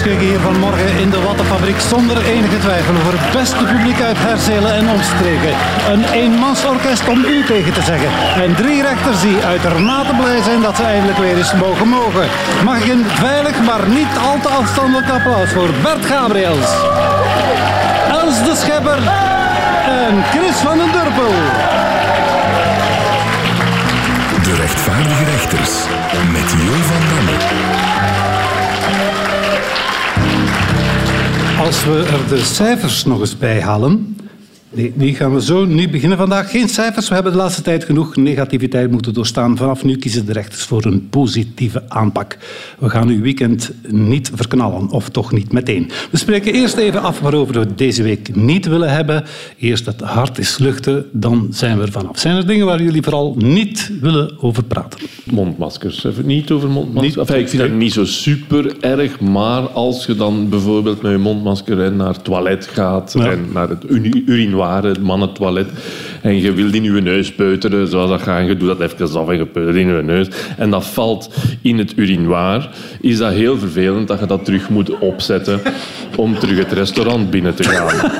omschreven hier vanmorgen in de Wattenfabriek zonder enige twijfel over het beste publiek uit Herzelen en omstreken. Een eenmansorkest om u tegen te zeggen. En drie rechters die uitermate blij zijn dat ze eindelijk weer eens mogen mogen. Mag ik een veilig, maar niet al te afstandelijk applaus voor Bert Gabriels. Els de Schepper en Chris van den Durpel. De rechtvaardige rechters met Jo van Damme. Als we er de cijfers nog eens bij halen. Nee, die gaan we zo nu beginnen vandaag. Geen cijfers. We hebben de laatste tijd genoeg negativiteit moeten doorstaan. Vanaf nu kiezen de rechters voor een positieve aanpak. We gaan uw weekend niet verknallen, of toch niet meteen. We spreken eerst even af waarover we deze week niet willen hebben. Eerst het hart is luchten, dan zijn we er vanaf. Zijn er dingen waar jullie vooral niet willen over praten? Mondmaskers. Even niet over mondmaskers. Enfin, ik vind dat niet zo super erg, maar als je dan bijvoorbeeld met je mondmasker naar het toilet gaat Ja. en naar het uni- het mannentoilet, en je wilt in je neus peuteren, zoals dat gaat, en je doet dat even af en je peutert in je neus, en dat valt in het urinoir, is dat heel vervelend dat je dat terug moet opzetten om terug het restaurant binnen te gaan.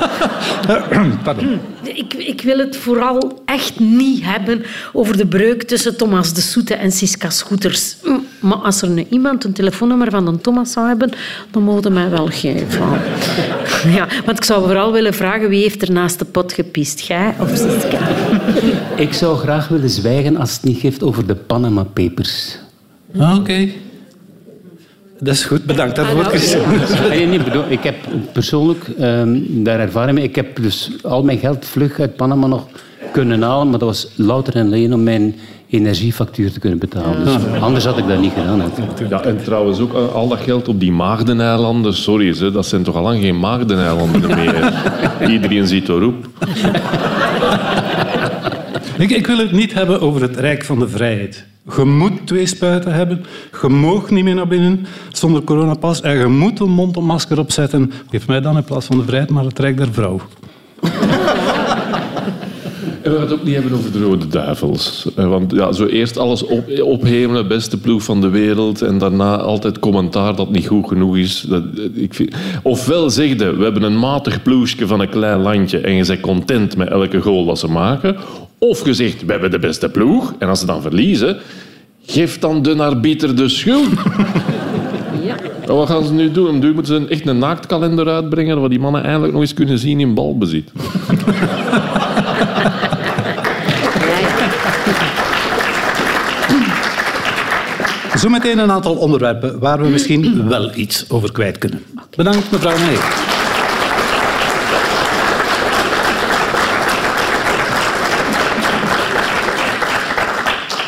Pardon. Ik, ik wil het vooral echt niet hebben over de breuk tussen Thomas de Soete en Siska Scooters. Maar als er nu iemand een telefoonnummer van een Thomas zou hebben, dan mogen mij wel geven. Ja, want ik zou vooral willen vragen wie heeft er naast de pot gepist, jij of Siska? Ik zou graag willen zwijgen als het niet geeft over de Panama Papers. Ah, Oké. Dat is goed, bedankt daarvoor, Christian. Nee, nee, bedoel, ik heb persoonlijk ehm, daar ervaring mee. Ik heb dus al mijn geld vlug uit Panama nog kunnen halen, maar dat was louter en alleen om mijn energiefactuur te kunnen betalen. Dus anders had ik dat niet gedaan. Ja, en trouwens ook eh, al dat geld op die Maagdeneilanden. Sorry, hè, dat zijn toch al lang geen Maagdeneilanden meer. Iedereen ziet erop. Ik, ik wil het niet hebben over het Rijk van de Vrijheid. Je moet twee spuiten hebben. Je mag niet meer naar binnen zonder coronapas. En je moet een mondmasker opzetten. Geef mij dan in plaats van de vrijheid maar het Rijk der Vrouw. En we gaan het ook niet hebben over de Rode Duivels. Eh, Want ja, zo eerst alles op, ophemelen, beste ploeg van de wereld. En daarna altijd commentaar dat niet goed genoeg is. Dat, eh, ik vind... Ofwel zegde, we hebben een matig ploegje van een klein landje. En je bent content met elke goal dat ze maken. Of je zegt, we hebben de beste ploeg. En als ze dan verliezen, geef dan de arbiter de schuld. Ja. Wat gaan ze nu doen? Nu moeten ze echt een naaktkalender uitbrengen, wat die mannen eindelijk nog eens kunnen zien in balbezit. Zometeen een aantal onderwerpen waar we misschien wel iets over kwijt kunnen. Bedankt, mevrouw Meijer.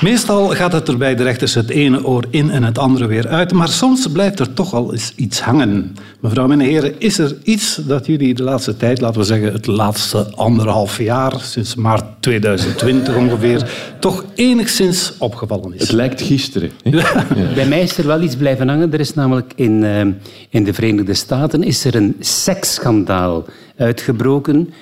Meestal gaat het er bij de rechters het ene oor in en het andere weer uit, maar soms blijft er toch al eens iets hangen. Mevrouw en heren, is er iets dat jullie de laatste tijd, laten we zeggen het laatste anderhalf jaar, sinds maart 2020 ongeveer, toch enigszins opgevallen is? Het lijkt gisteren. Bij mij is er wel iets blijven hangen. Er is namelijk in, eh, in de Verenigde Staten is er een seksschandaal uitgebroken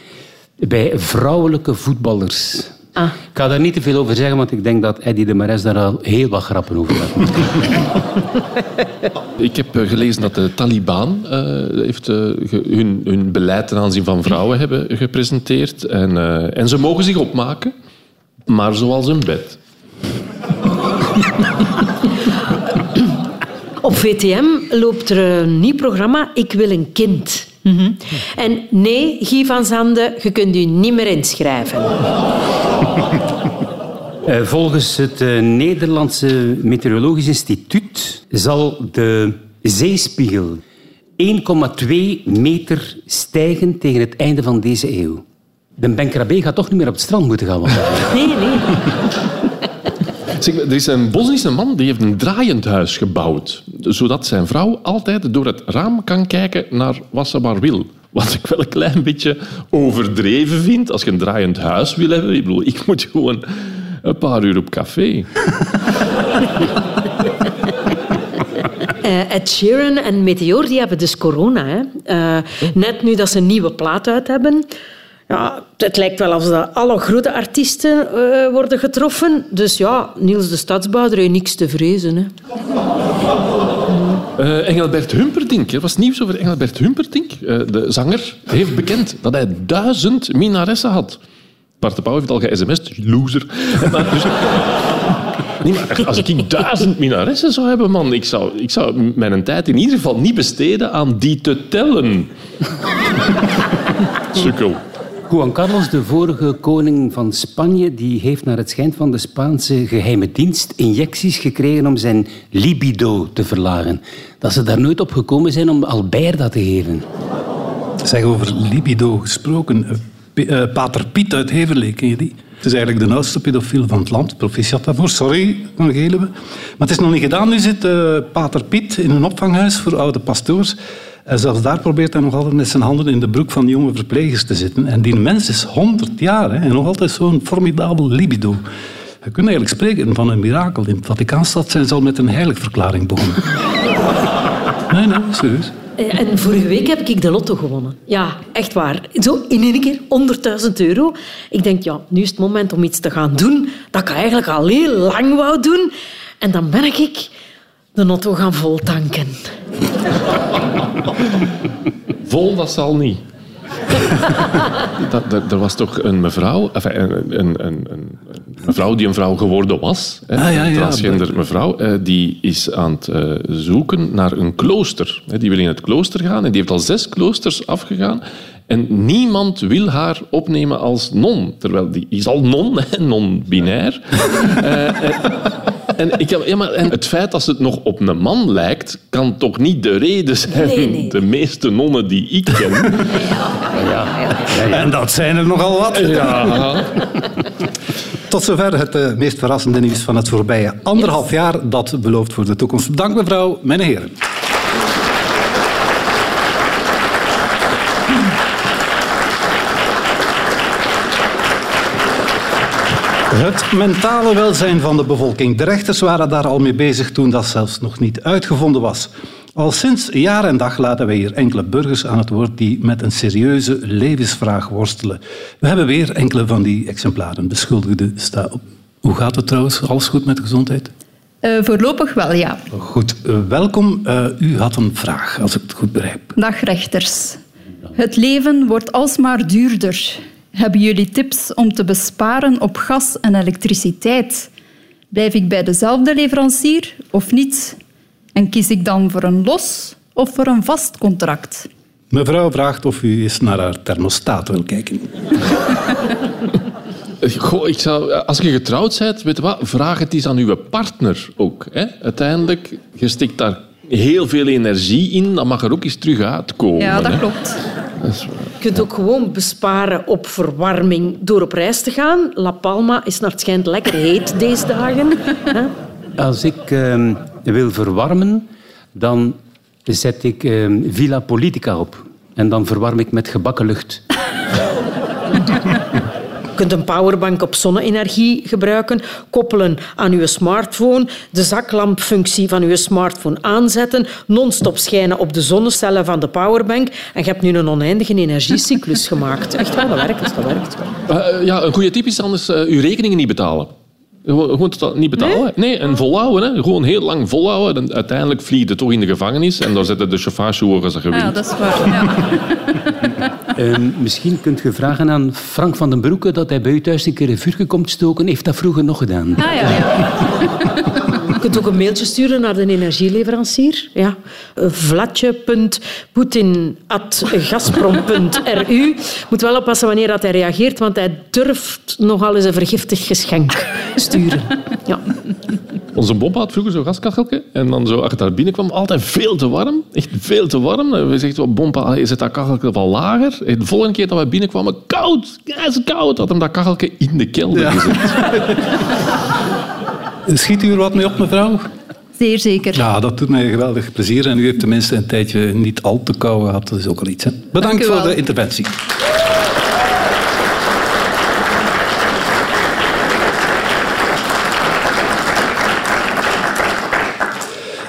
bij vrouwelijke voetballers. Ah. Ik ga daar niet te veel over zeggen, want ik denk dat Eddie de Mares daar al heel wat grappen over heeft. Ik heb eh, gelezen dat de Taliban eh, heeft, eh, hun, hun beleid ten aanzien van vrouwen hebben gepresenteerd. En, eh, en ze mogen zich opmaken, maar zoals een bed. Op VTM loopt er een nieuw programma, Ik wil een kind. En nee, Guy van Zande, je kunt u niet meer inschrijven. Eh, volgens het eh, Nederlandse Meteorologisch Instituut zal de zeespiegel 1,2 meter stijgen tegen het einde van deze eeuw. De Benkrabé gaat toch niet meer op het strand moeten gaan wandelen. Nee, nee. Zeg, er is een Bosnische man die heeft een draaiend huis gebouwd. Zodat zijn vrouw altijd door het raam kan kijken naar wat ze maar wil. Wat ik wel een klein beetje overdreven vind. Als je een draaiend huis wil hebben. Ik bedoel, ik moet gewoon een paar uur op café. Eh, Ed Sheeran en Meteor die hebben dus corona. Hè. Eh, net nu dat ze een nieuwe plaat uit hebben. Ja, het lijkt wel alsof alle grote artiesten eh, worden getroffen. Dus ja, Niels de Stadsbouwer heeft niks te vrezen. Hè. Eh, Engelbert Humperdinck, er was nieuws over Engelbert Humperdinck. Eh, de zanger heeft bekend dat hij duizend minaressen had. Bart de Pauw heeft al ge-sms'd, loser. Maar dus- Nee, als ik duizend minaressen zou hebben, man, ik zou, ik zou mijn tijd in ieder geval niet besteden aan die te tellen. Sukkel. Juan Carlos, de vorige koning van Spanje, die heeft naar het schijnt van de Spaanse geheime dienst injecties gekregen om zijn libido te verlagen. Dat ze daar nooit op gekomen zijn om Alberta te geven. Zeg over libido gesproken. eh, eh, Pater Piet uit Heverlee, ken je die? Het is eigenlijk de oudste pedofiel van het land. Proficiat daarvoor. Sorry, Van Geluwe. Maar het is nog niet gedaan. Nu zit eh, Pater Piet in een opvanghuis voor oude pastoors. En zelfs daar probeert hij nog altijd met zijn handen in de broek van jonge verplegers te zitten. En die mens is 100 jaar hè, en nog altijd zo'n formidabel libido. Je kunt eigenlijk spreken van een mirakel. In de Vaticaanstad zijn ze al met een heiligverklaring begonnen. Nee, nee, serieus. Eh, En vorige week heb ik de lotto gewonnen. Ja, echt waar. Zo in één keer 100.000 euro. Ik denk, ja, nu is het moment om iets te gaan doen dat ik eigenlijk al heel lang wou doen. En dan ben ik de lotto gaan voltanken. Vol, dat zal niet. dat, dat- er was toch een mevrouw, enfin, een, een, een, een, een mevrouw die een vrouw geworden was, hè, Ah, ja, transgender mevrouw, eh, die is aan het eh, zoeken naar een klooster. Hè, die wil in het klooster gaan en die heeft al zes kloosters afgegaan. En niemand wil haar opnemen als non. Terwijl die is al non, non-binair. Eh, en, ik heb, ja, maar, en het feit dat ze het nog op een man lijkt, kan toch niet de reden zijn. Nee, nee. De meeste nonnen die ik ken. En dat zijn er nogal wat. Ja. Tot zover het eh, meest verrassende nieuws van het voorbije anderhalf jaar. Dat belooft voor de toekomst. Dank mevrouw, mijn heren. Het mentale welzijn van de bevolking. De rechters waren daar al mee bezig toen dat zelfs nog niet uitgevonden was. Al sinds jaar en dag laten wij hier enkele burgers aan het woord die met een serieuze levensvraag worstelen. We hebben weer enkele van die exemplaren. Beschuldigde sta op. Hoe gaat het trouwens? Alles goed met de gezondheid? Eh, voorlopig wel, ja. Goed, eh, welkom. Eh, u had een vraag, als ik het goed begrijp. Dag rechters. Het leven wordt alsmaar duurder. Hebben jullie tips om te besparen op gas en elektriciteit? Blijf ik bij dezelfde leverancier of niet? En kies ik dan voor een los of voor een vast contract? Mevrouw vraagt of u eens naar haar thermostaat wil kijken. Goh, ik zou, als je getrouwd bent, weet je wat, vraag het eens aan uw partner ook. Hè? Uiteindelijk, je stikt daar heel veel energie in, dan mag er ook eens terug uitkomen. Ja, dat hè. klopt. Dat is waar. Je kunt ook gewoon besparen op verwarming door op reis te gaan. La Palma is naar het schijnt lekker heet deze dagen. hè? Als ik ehm, wil verwarmen, dan zet ik ehm, Villa Politica op. En dan verwarm ik met gebakken lucht. Je kunt een powerbank op zonne-energie gebruiken, koppelen aan uw smartphone, de zaklampfunctie van uw smartphone aanzetten, non-stop schijnen op de zonnecellen van de powerbank en je hebt nu een oneindige energiecyclus gemaakt. Echt wel, dat werkt. Dat werkt. Eh, ja, een goede tip is anders eh, uw rekeningen niet betalen. Gewoon, totaal niet betalen. Nee, en volhouden. Hè. Gewoon heel lang volhouden. En uiteindelijk vlieg je toch in de gevangenis en dan zetten de chauffeurs als je wint. Ja, dat is waar. Ja. Ehm, misschien kunt je vragen aan Frank van den Broeke dat hij bij u thuis een keer een vuurtje komt stoken. Heeft dat vroeger nog gedaan? Ah, ja, ja. Je kunt ook een mailtje sturen naar de energieleverancier. Ja. Vlatje.poetin.gazprom.ru Moet wel oppassen wanneer dat hij reageert, want hij durft nogal eens een vergiftigd geschenk sturen. Ja. Onze Bob had vroeger zo'n gaskacheltje. En dan zo, als je daar binnenkwam, altijd veel te warm. Echt veel te warm. En we zeggen, Bompa, is het dat kacheltje wel lager? En de volgende keer dat we binnenkwamen, koud, koud. Had hem dat kacheltje in de kelder gezet. Schiet u er wat mee op, mevrouw? Zeer zeker. Ja, dat doet mij geweldig plezier. En u heeft tenminste een tijdje niet al te kou gehad. Dat is ook al iets. Hè? Bedankt voor de interventie.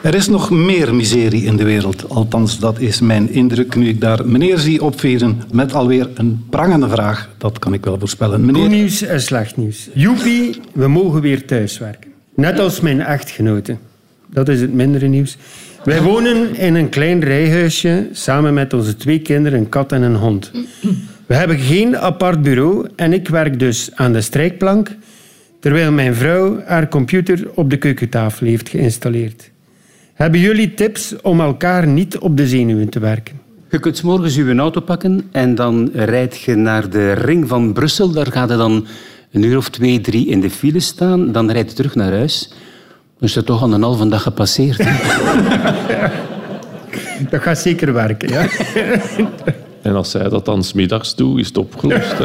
Er is nog meer miserie in de wereld. Althans, dat is mijn indruk nu ik daar meneer zie opveren met alweer een prangende vraag. Dat kan ik wel voorspellen. Goed Meneer, nieuws en slecht nieuws. Joepie, we mogen weer thuiswerken. Net als mijn echtgenote. dat is het mindere nieuws. Wij wonen in een klein rijhuisje samen met onze twee kinderen, een kat en een hond. We hebben geen apart bureau en ik werk dus aan de strijkplank, terwijl mijn vrouw haar computer op de keukentafel heeft geïnstalleerd. Hebben jullie tips om elkaar niet op de zenuwen te werken? Je kunt 's morgens je auto pakken en dan rijd je naar de ring van Brussel. Daar gaat je dan een uur of twee, drie in de file staan. Dan rijd je terug naar huis. Dan is het toch al een halve dag gepasseerd. Dat gaat zeker werken, ja. En als zij dat dan smiddags doet, is het opgelost. Hè.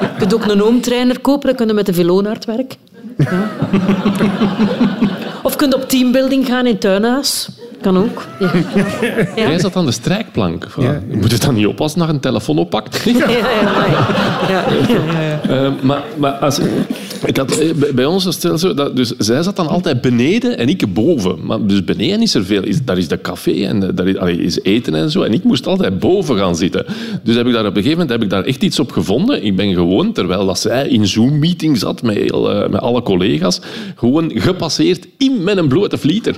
Je kunt ook een oomtrainer kopen, dan kun je met de velo naar het werk. Ja. Of kunt op teambuilding gaan in tuinhuis. Kan ook. Ja. Jij zat aan de strijkplank. Ja. Je moet het dan niet op als een telefoon oppakt. Ja, ja, ja. Ja, ja, ja. Eh, maar maar als, ik had, eh, bij- ons was het zo, dat, dus zij zat dan altijd beneden en ik boven. Maar dus beneden is er veel. Is, daar is de café en eh, daar is, allee, is eten en zo. En ik moest altijd boven gaan zitten. Dus heb ik daar op een gegeven moment heb ik daar echt iets op gevonden. Ik ben gewoon, terwijl dat zij in Zoom-meeting zat met, heel, met alle collega's, gewoon gepasseerd in met een blote vlieter.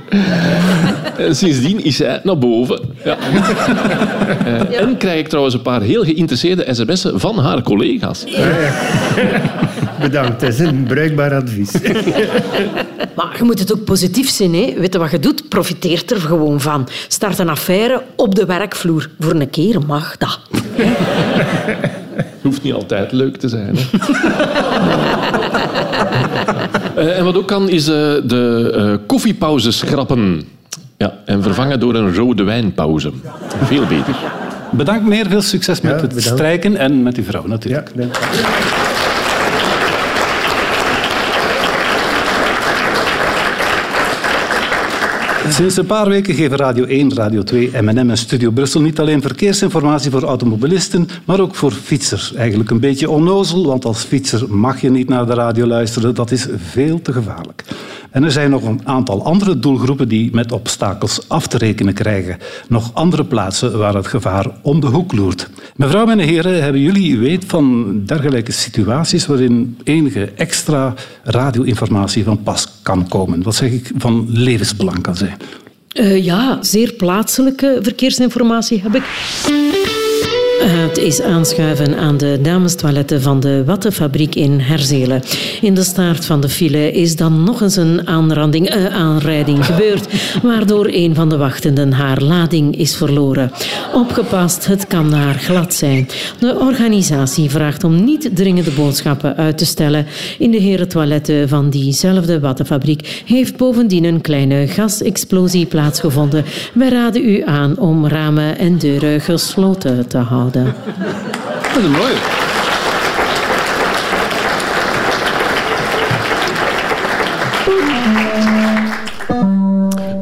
En sindsdien is zij naar boven. Ja. En krijg ik trouwens een paar heel geïnteresseerde sms'en van haar collega's. Bedankt, dat is een bruikbaar advies. Maar je moet het ook positief zien. Hè. Weet je wat je doet? Profiteert er gewoon van. Start een affaire op de werkvloer. Voor een keer mag dat. hoeft niet altijd leuk te zijn. Hè. Eh, en wat ook kan, is eh, de eh, koffiepauze schrappen. Ja, en vervangen door een rode wijnpauze. Veel beter. Bedankt meneer, veel succes met Ja, het bedankt. strijken en met uw vrouw Ja, natuurlijk. dank. Sinds een paar weken geven Radio 1, Radio 2, M&M en Studio Brussel niet alleen verkeersinformatie voor automobilisten, maar ook voor fietsers. Eigenlijk een beetje onnozel, want als fietser mag je niet naar de radio luisteren. Dat is veel te gevaarlijk. En er zijn nog een aantal andere doelgroepen die met obstakels af te rekenen krijgen. Nog andere plaatsen waar het gevaar om de hoek loert. Mevrouw en heren, hebben jullie weet van dergelijke situaties waarin enige extra radio-informatie van pas kan komen? Wat zeg ik, van levensbelang kan zijn? Eh, ja, zeer plaatselijke verkeersinformatie heb ik. Het is aanschuiven aan de damestoiletten van de Wattenfabriek in Herzelen. In de staart van de file is dan nog eens een aanranding, eh, aanrijding gebeurd, waardoor een van de wachtenden haar lading is verloren. Opgepast, het kan daar glad zijn. De organisatie vraagt om niet dringende boodschappen uit te stellen. In de herentoiletten van diezelfde Wattenfabriek heeft bovendien een kleine gasexplosie plaatsgevonden. Wij raden u aan om ramen en deuren gesloten te houden. Dat is mooi.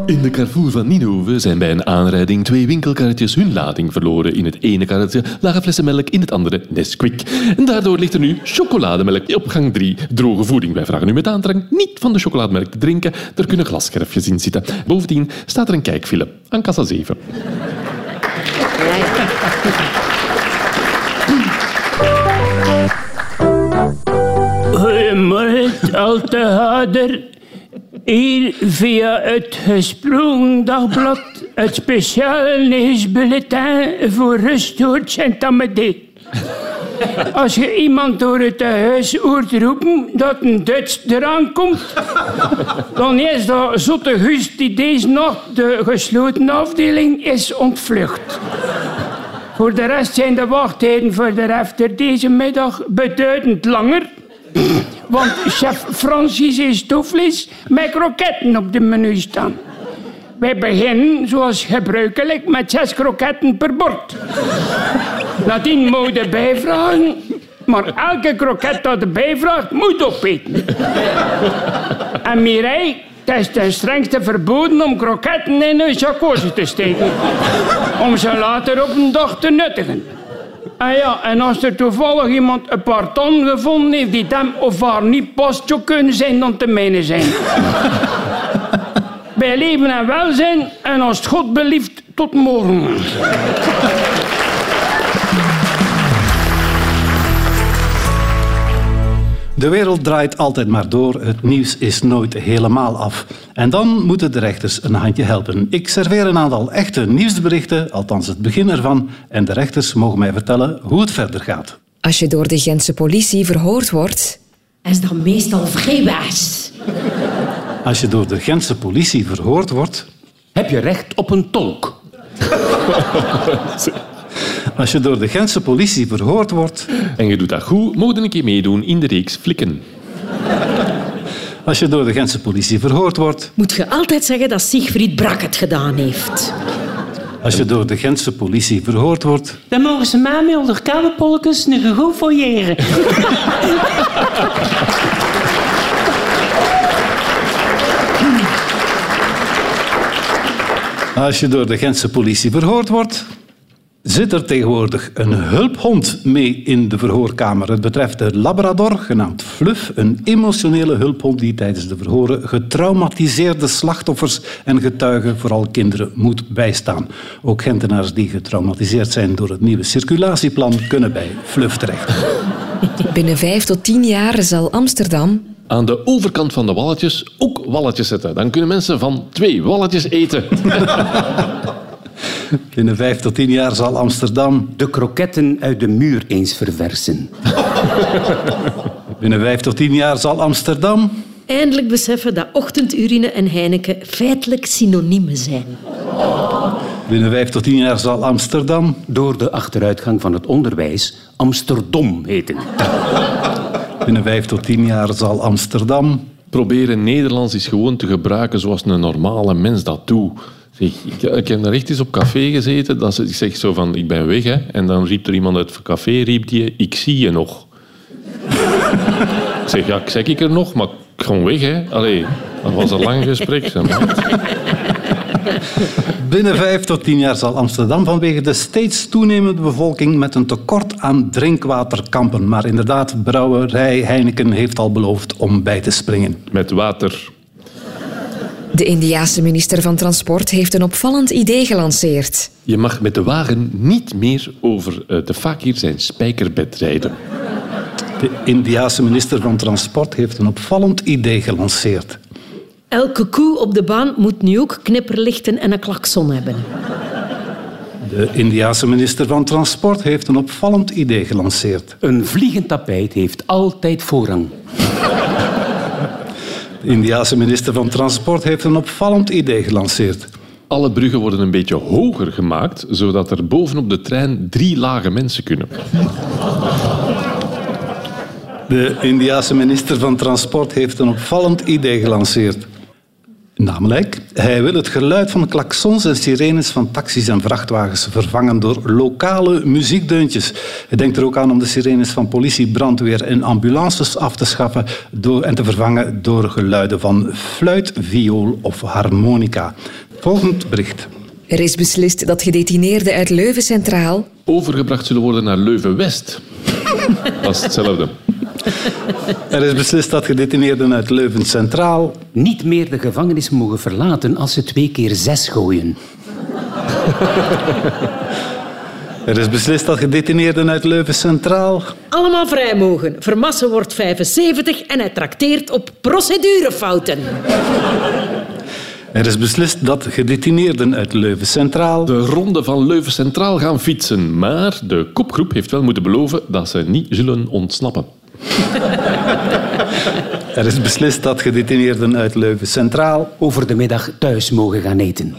In de Carrefour van Ninove zijn bij een aanrijding twee winkelkarretjes hun lading verloren. In het ene karretje lagen flessen melk, in het andere Nesquik. En daardoor ligt er nu chocolademelk op gang 3. Droge voeding. Wij vragen u met aandrang niet van de chocolademelk te drinken. Er kunnen glasscherfjes in zitten. Bovendien staat er een kijkfilm aan kassa 7. Goedemorgen, Alte Hader. Hier via het Gesprongen Dagblad, het speciale nieuwsbulletin voor Rusthoort Saint-Amédée. Als je iemand door het huis hoort roepen dat een Duits eraan komt, dan is dat zotte Gust die deze nacht de gesloten afdeling is ontvlucht. Voor de rest zijn de wachttijden voor de refter deze middag beduidend langer. Want chef Francis heeft stoofvlees met kroketten op de menu staan. Wij beginnen, zoals gebruikelijk, met zes kroketten per bord. Nadien je bijvragen, maar elke kroket dat je bijvraagt, moet opeten. En Mireille, het is ten strengste verboden om kroketten in een jacuzzi te steken. Om ze later op een dag te nuttigen. Ah ja, en als er toevallig iemand een paar ton gevonden heeft die hem of haar niet past, zou kunnen zijn dan te mijne zijn. Bij leven en welzijn en als het God belieft, tot morgen. De wereld draait altijd maar door. Het nieuws is nooit helemaal af. En dan moeten de rechters een handje helpen. Ik serveer een aantal echte nieuwsberichten, althans het begin ervan. En de rechters mogen mij vertellen hoe het verder gaat. Als je door de Gentse politie verhoord wordt, Is dat meestal vrijwaars. Als je door de Gentse politie verhoord wordt, Heb je recht op een tolk? als je door de Gentse politie verhoord wordt, En je doet dat goed, mogen een keer meedoen in de reeks Flikken. als je door de Gentse politie verhoord wordt, Moet je altijd zeggen dat Siegfried Brak het gedaan heeft. als je door de Gentse politie verhoord wordt, Dan mogen ze mij met onder koude polkens nog goed fouilleren. Als je door de Gentse politie verhoord wordt, zit er tegenwoordig een hulphond mee in de verhoorkamer. Het betreft de Labrador, genaamd Fluff, een emotionele hulphond die tijdens de verhoren getraumatiseerde slachtoffers en getuigen, vooral kinderen, moet bijstaan. Ook Gentenaars die getraumatiseerd zijn door het nieuwe circulatieplan kunnen bij Fluff terecht. binnen vijf tot tien jaar zal Amsterdam Aan de overkant van de walletjes ook walletjes zetten. Dan kunnen mensen van twee walletjes eten. Binnen vijf tot tien jaar zal Amsterdam, De kroketten uit de muur eens verversen. binnen vijf tot tien jaar zal Amsterdam, Eindelijk beseffen dat ochtendurine en Heineken feitelijk synoniemen zijn. binnen vijf tot tien jaar zal Amsterdam, Door de achteruitgang van het onderwijs Amsterdam heten. binnen vijf tot tien jaar zal Amsterdam, Proberen Nederlands is gewoon te gebruiken zoals een normale mens dat doet. Zeg, ik, ik heb daar echt eens op café gezeten. Dat ze, ik zeg zo van, ik ben weg. Hè. En dan riep er iemand uit het café, riep die, ik zie je nog. ik zeg, ja, ik zeg ik er nog, maar ik ga weg. Hè. Allee, dat was een lang gesprek. Binnen vijf tot tien jaar zal Amsterdam vanwege de steeds toenemende bevolking met een tekort aan drinkwater kampen. Maar inderdaad, brouwerij Heineken heeft al beloofd om bij te springen. Met water. De Indiase minister van Transport heeft een opvallend idee gelanceerd. Je mag met de wagen niet meer over eh, de fakir zijn spijkerbed rijden. De Indiase minister van Transport heeft een opvallend idee gelanceerd. Elke koe op de baan moet nu ook knipperlichten en een klakson hebben. De Indiase minister van Transport heeft een opvallend idee gelanceerd. Een vliegend tapijt heeft altijd voorrang. De Indiase minister van Transport heeft een opvallend idee gelanceerd. Alle bruggen worden een beetje hoger gemaakt, zodat er bovenop de trein drie lage mensen kunnen. De Indiase minister van Transport heeft een opvallend idee gelanceerd. Namelijk, hij wil het geluid van klaksons en sirenes van taxis en vrachtwagens vervangen door lokale muziekdeuntjes. Hij denkt er ook aan om de sirenes van politie, brandweer en ambulances af te schaffen door, en te vervangen door geluiden van fluit, viool of harmonica. Volgend bericht. Er is beslist dat gedetineerden uit Leuven Centraal Overgebracht zullen worden naar Leuven-West. Dat is hetzelfde. Er is beslist dat gedetineerden uit Leuven Centraal Niet meer de gevangenis mogen verlaten als ze twee keer zes gooien. Er is beslist dat gedetineerden uit Leuven Centraal Allemaal vrij mogen. Vermassen wordt 75 en hij trakteert op procedurefouten. Er is beslist dat gedetineerden uit Leuven Centraal De ronde van Leuven Centraal gaan fietsen. Maar de kopgroep heeft wel moeten beloven dat ze niet zullen ontsnappen. Er is beslist dat gedetineerden uit Leuven Centraal Over de middag thuis mogen gaan eten.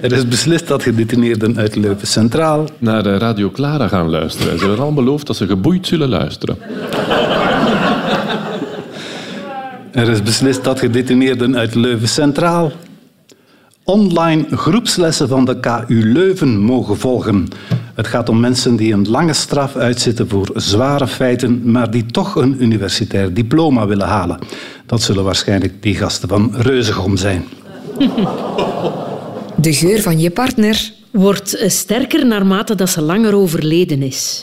Er is beslist dat gedetineerden uit Leuven Centraal Naar de Radio Clara gaan luisteren. Ze hebben al beloofd dat ze geboeid zullen luisteren. Er is beslist dat gedetineerden uit Leuven Centraal online groepslessen van de KU Leuven mogen volgen. Het gaat om mensen die een lange straf uitzitten voor zware feiten, maar die toch een universitair diploma willen halen. Dat zullen waarschijnlijk die gasten van Reuzegom zijn. de geur van je partner Wordt eh, sterker naarmate dat ze langer overleden is.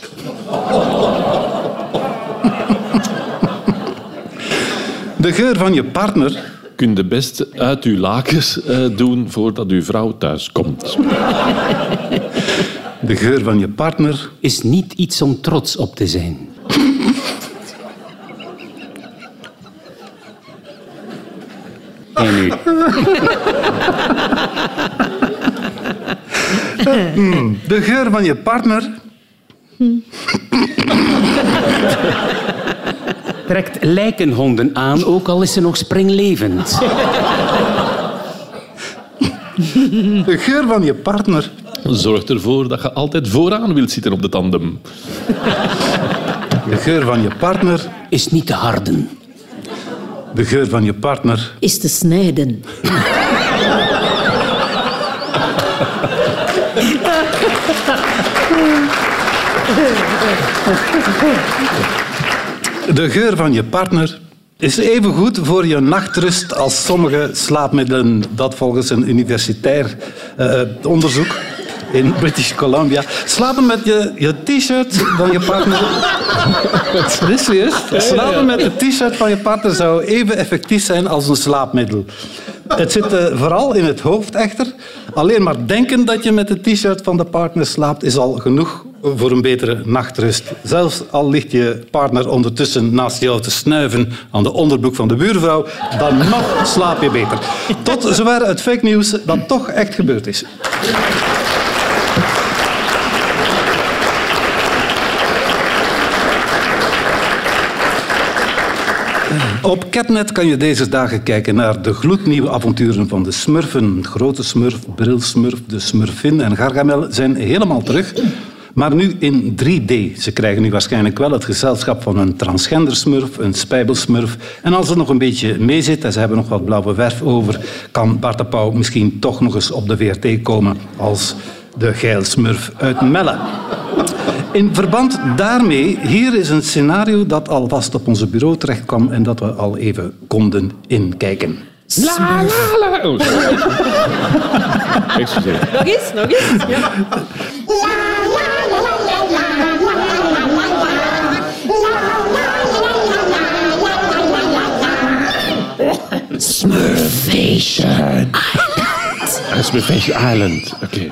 De geur van je partner kunt de best uit uw lakens eh, doen voordat uw vrouw thuis komt. De geur van je partner is niet iets om trots op te zijn. en nu. Hmm. De geur van je partner. Hmm. Trekt lijkenhonden aan, ook al is ze nog springlevend. De geur van je partner Zorg ervoor dat je altijd vooraan wilt zitten op de tandem. De geur van je partner Is niet te harden. De geur van je partner Is te snijden. De geur van je partner is even goed voor je nachtrust als sommige slaapmiddelen. Dat volgens een universitair eh, onderzoek in British Columbia. Slapen met je, je t-shirt van je partner. Is serieus. Slapen met het t-shirt van je partner zou even effectief zijn als een slaapmiddel. Het zit eh, vooral in het hoofd echter. Alleen maar denken dat je met het t-shirt van de partner slaapt is al genoeg voor een betere nachtrust. Zelfs al ligt je partner ondertussen naast jou te snuiven aan de onderbroek van de buurvrouw, dan nog slaap je beter. Tot zover het fake nieuws dat toch echt gebeurd is. Op Catnet kan je deze dagen kijken naar de gloednieuwe avonturen van de Smurfen. Grote Smurf, Brilsmurf, de Smurfin en Gargamel zijn helemaal terug. Maar nu in 3D. Ze krijgen nu waarschijnlijk wel het gezelschap van een transgendersmurf, een spijbelsmurf. En als het nog een beetje meezit en ze hebben nog wat blauwe verf over, kan Bart de Pauw misschien toch nog eens op de VRT komen als de geilsmurf uit Melle. In verband daarmee, hier is een scenario dat alvast op onze bureau terechtkwam en dat we al even konden inkijken. La, la, la. Oh, sorry. Excuseer. Nog eens, nog eens. Ja. Smurfation Island. Oké.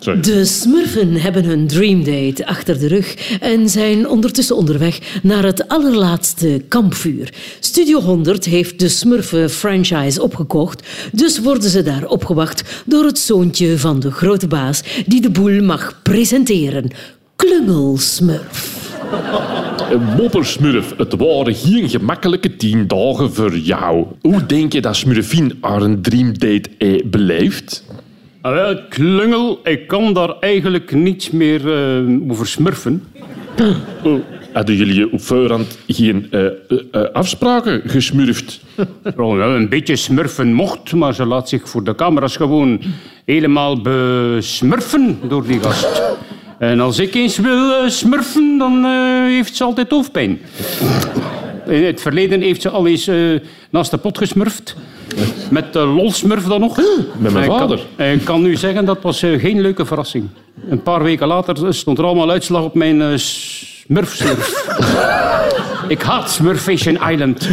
Sorry. De Smurfen hebben hun dreamdate achter de rug en zijn ondertussen onderweg naar het allerlaatste kampvuur. Studio 100 heeft de Smurfen-franchise opgekocht, dus worden ze daar opgewacht door het zoontje van de grote baas die de boel mag presenteren. Klungelsmurf. Moppersmurf, het waren geen gemakkelijke tien dagen voor jou. Hoe denk je dat Smurfin haar een dreamdate eh, beleeft? Ah, wel, klungel, ik kan daar eigenlijk niets meer eh, over smurfen. Oh, hadden jullie op voorhand geen eh, afspraken gesmurfd? Wel, een beetje smurfen mocht, maar ze laat zich voor de camera's gewoon helemaal besmurfen door die gast. En als ik eens wil eh, smurfen, dan eh, heeft ze altijd hoofdpijn. In het verleden heeft ze al eens eh, naast de pot gesmurfd. Met de lolsmurf dan nog. Met mijn En ik kan- vader. Ik kan nu zeggen, dat was geen leuke verrassing. Een paar weken later stond er allemaal uitslag op mijn eh, smurfslurf. ik haat Smurfation Island.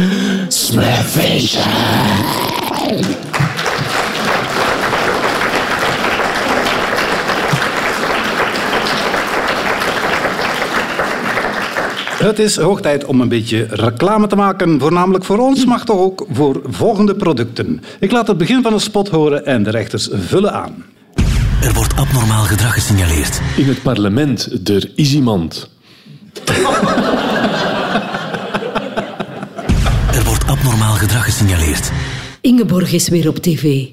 Het is hoog tijd om een beetje reclame te maken, voornamelijk voor ons, maar toch ook voor volgende producten. Ik laat het begin van een spot horen en de rechters vullen aan. Er wordt abnormaal gedrag gesignaleerd. In het parlement, er is iemand. Er wordt abnormaal gedrag gesignaleerd. Ingeborg is weer op tv.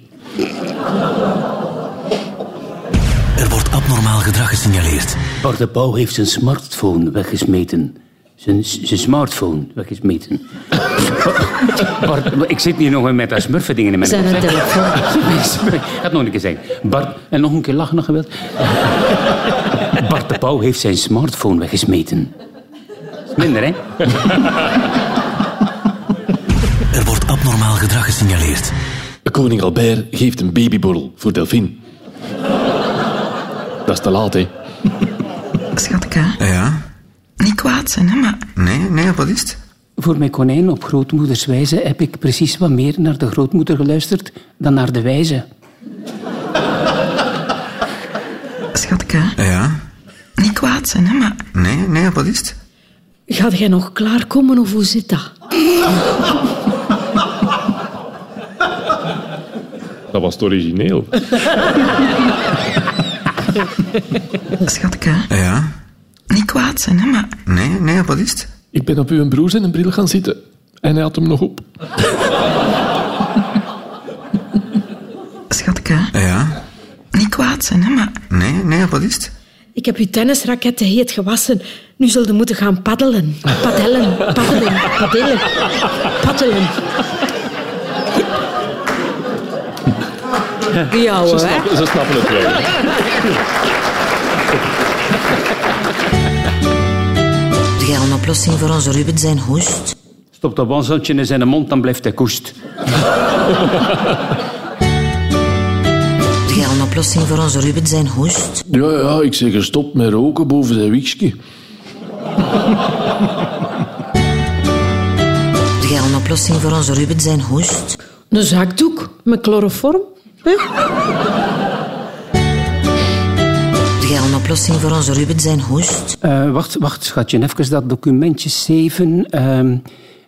Er wordt abnormaal gedrag gesignaleerd. Bart de Pauw heeft zijn smartphone weggesmeten. Zijn, zijn smartphone weggesmeten. Bart, ik zit hier nog met dat smurfendingen in mijn Zijn hoofd, hè. telefoon. Ik ga het nog een keer zeggen. Bart, en nog een keer lachen nog gewild. Bart de Pauw heeft zijn smartphone weggesmeten. Is minder, hè? Er wordt abnormaal gedrag gesignaleerd. Koning Albert geeft een babyborrel voor Delphine. Dat is te laat, hè? Schatke, Ja? Niet kwaad zijn, hè, maar Nee, nee, wat is het? Voor mijn konijn op grootmoeders wijze heb ik precies wat meer naar de grootmoeder geluisterd dan naar de wijze. schatke, Ja? niet kwaad zijn, hè, maar Nee, nee, wat is het? Gaat jij nog klaarkomen of hoe zit dat? Dat was het origineel. Schatke, Ja? Niet kwaad zijn, hè, maar Nee, nee, wat is het? Ik ben op uw broer zijn bril gaan zitten. En hij had hem nog op. schatke, Ja? niet kwaad zijn, hè, maar Nee, nee, wat is het? Ik heb uw tennisraketten heet gewassen. Nu zult u moeten gaan paddelen. Paddelen, paddelen, paddelen, paddelen. Ja, Ze hoor. snappen, ze snappen het wel. Heb jij een oplossing voor onze Ruben zijn hoest? Stop dat wanseltje in zijn mond, dan blijft hij koest. Heb jij een oplossing voor onze Ruben zijn hoest? Ja, ja, ik zeg stop met roken boven zijn wiksje. Heb jij een oplossing voor onze Ruben zijn hoest? Een zakdoek met chloroform. hè? Jij al een oplossing voor onze Ruben zijn hoest? Eh, wacht, wacht, schatje. Even dat documentje 7. Ehm,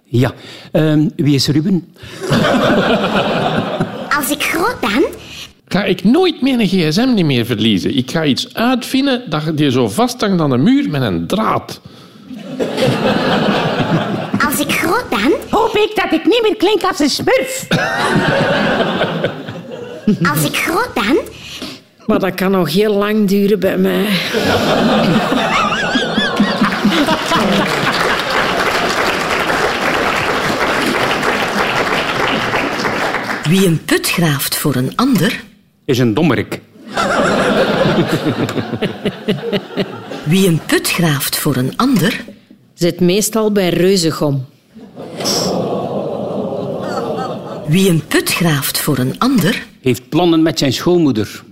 ja. Ehm, wie is Ruben? Als ik groot ben, Ga ik nooit meer een gsm niet meer verliezen. Ik ga iets uitvinden dat je zo vasthangt aan de muur met een draad. als ik groot ben, Hoop ik dat ik niet meer klink als een smurf. als ik groot ben, Maar dat kan nog heel lang duren bij mij. Wie een put graaft voor een ander, Is een dommerik. wie een put graaft voor een ander, Zit meestal bij reuzegom. wie een put graaft voor een ander, Heeft plannen met zijn schoonmoeder.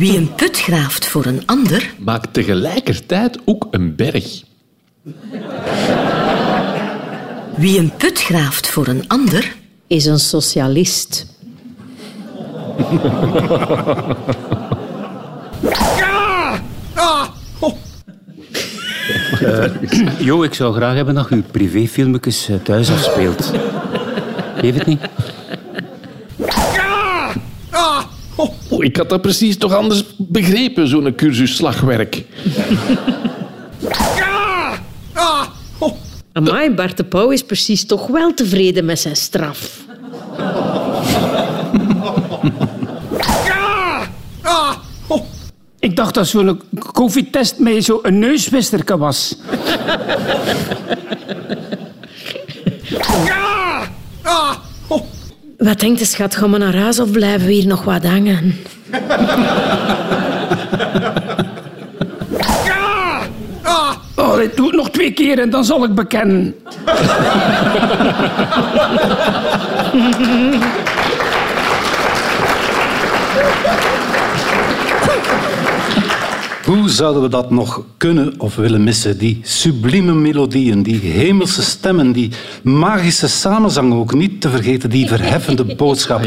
Wie een put graaft voor een ander, Maakt tegelijkertijd ook een berg. wie een put graaft voor een ander, Is een socialist. Jo, ik zou graag hebben dat je uw privéfilmpjes eh, thuis afspeelt. Geef het niet? Oh, ik had dat precies toch anders begrepen, zo'n cursus slagwerk. Amai, Bart de Pauw is precies toch wel tevreden met zijn straf. Ik dacht dat zo'n covid-test met zo'n neuswisterke was. Wat denkt de schat? Gaan we naar huis of blijven we hier nog wat hangen? Oh, dit doe het nog twee keer en dan zal ik bekennen. Zouden we dat nog kunnen of willen missen? Die sublieme melodieën, die hemelse stemmen, die magische samenzang ook niet te vergeten, die verheffende boodschap.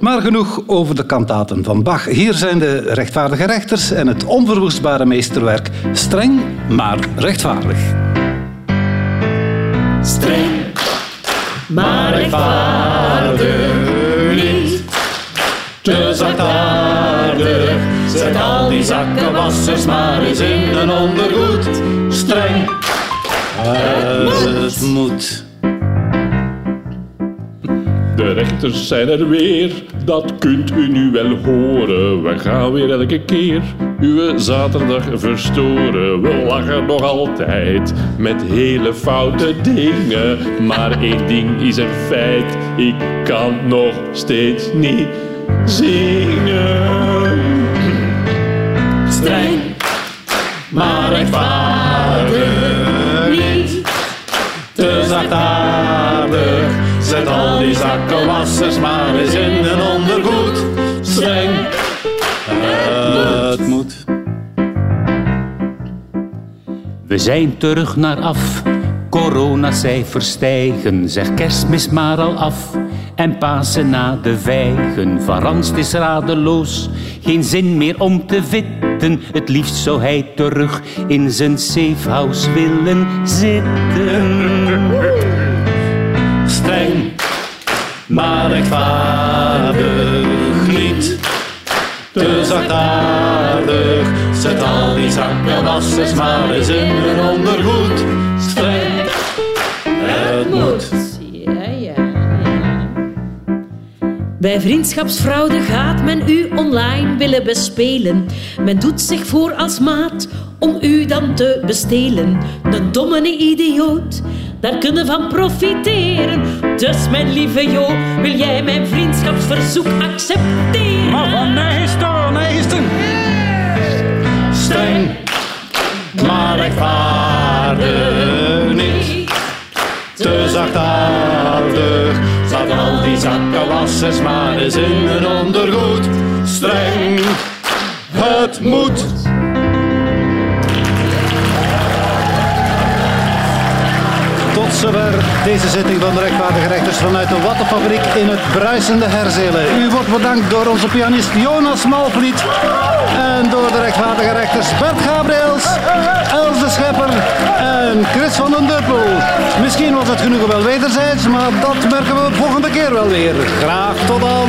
Maar genoeg over de kantaten van Bach. Hier zijn de rechtvaardige rechters en het onverwoestbare meesterwerk. Streng, maar rechtvaardig. Streng, maar rechtvaardig niet. Te zachtaardig, zet al die zakkenwassers maar eens in een ondergoed. Streng, Het moet. De rechters zijn er weer, dat kunt u nu wel horen. We gaan weer elke keer uw zaterdag verstoren. We lachen nog altijd met hele foute dingen. Maar één ding is een feit, ik kan nog steeds niet zingen. Maar rechtvaardig niet. Te zachtaardig, zet al die zakkenwassers maar eens in een ondergoed. Streng, Het moet. We zijn terug naar af. Coronacijfers stijgen, zeg kerstmis maar al af. En Pasen na de vijgen, Van is radeloos. Geen zin meer om te vitten, het liefst zou hij terug in zijn safehouse willen zitten. streng, maar rechtvaardig niet. Te zachtaardig, zet al die zakkenwassers maar eens in hun ondergoed. Bij vriendschapsfraude gaat men u online willen bespelen. Men doet zich voor als maat om u dan te bestelen. Een domme idioot, daar kunnen van profiteren. Dus mijn lieve Jo, wil jij mijn vriendschapsverzoek accepteren? Maar van Nijsten. Streng, maar rechtvaardig niet. Te zachtaardig, al die zakkenwassers maar eens in hun ondergoed. Streng, het moet. Zover deze zitting van de rechtvaardige rechters vanuit de Wattenfabriek in het bruisende Herzelen. U wordt bedankt door onze pianist Jonas Malvliet en door de rechtvaardige rechters Bert Gabriels, Els de Schepper en Chris van den Duppel. Misschien was het genoegen wel wederzijds, maar dat merken we volgende keer wel weer. Graag tot dan.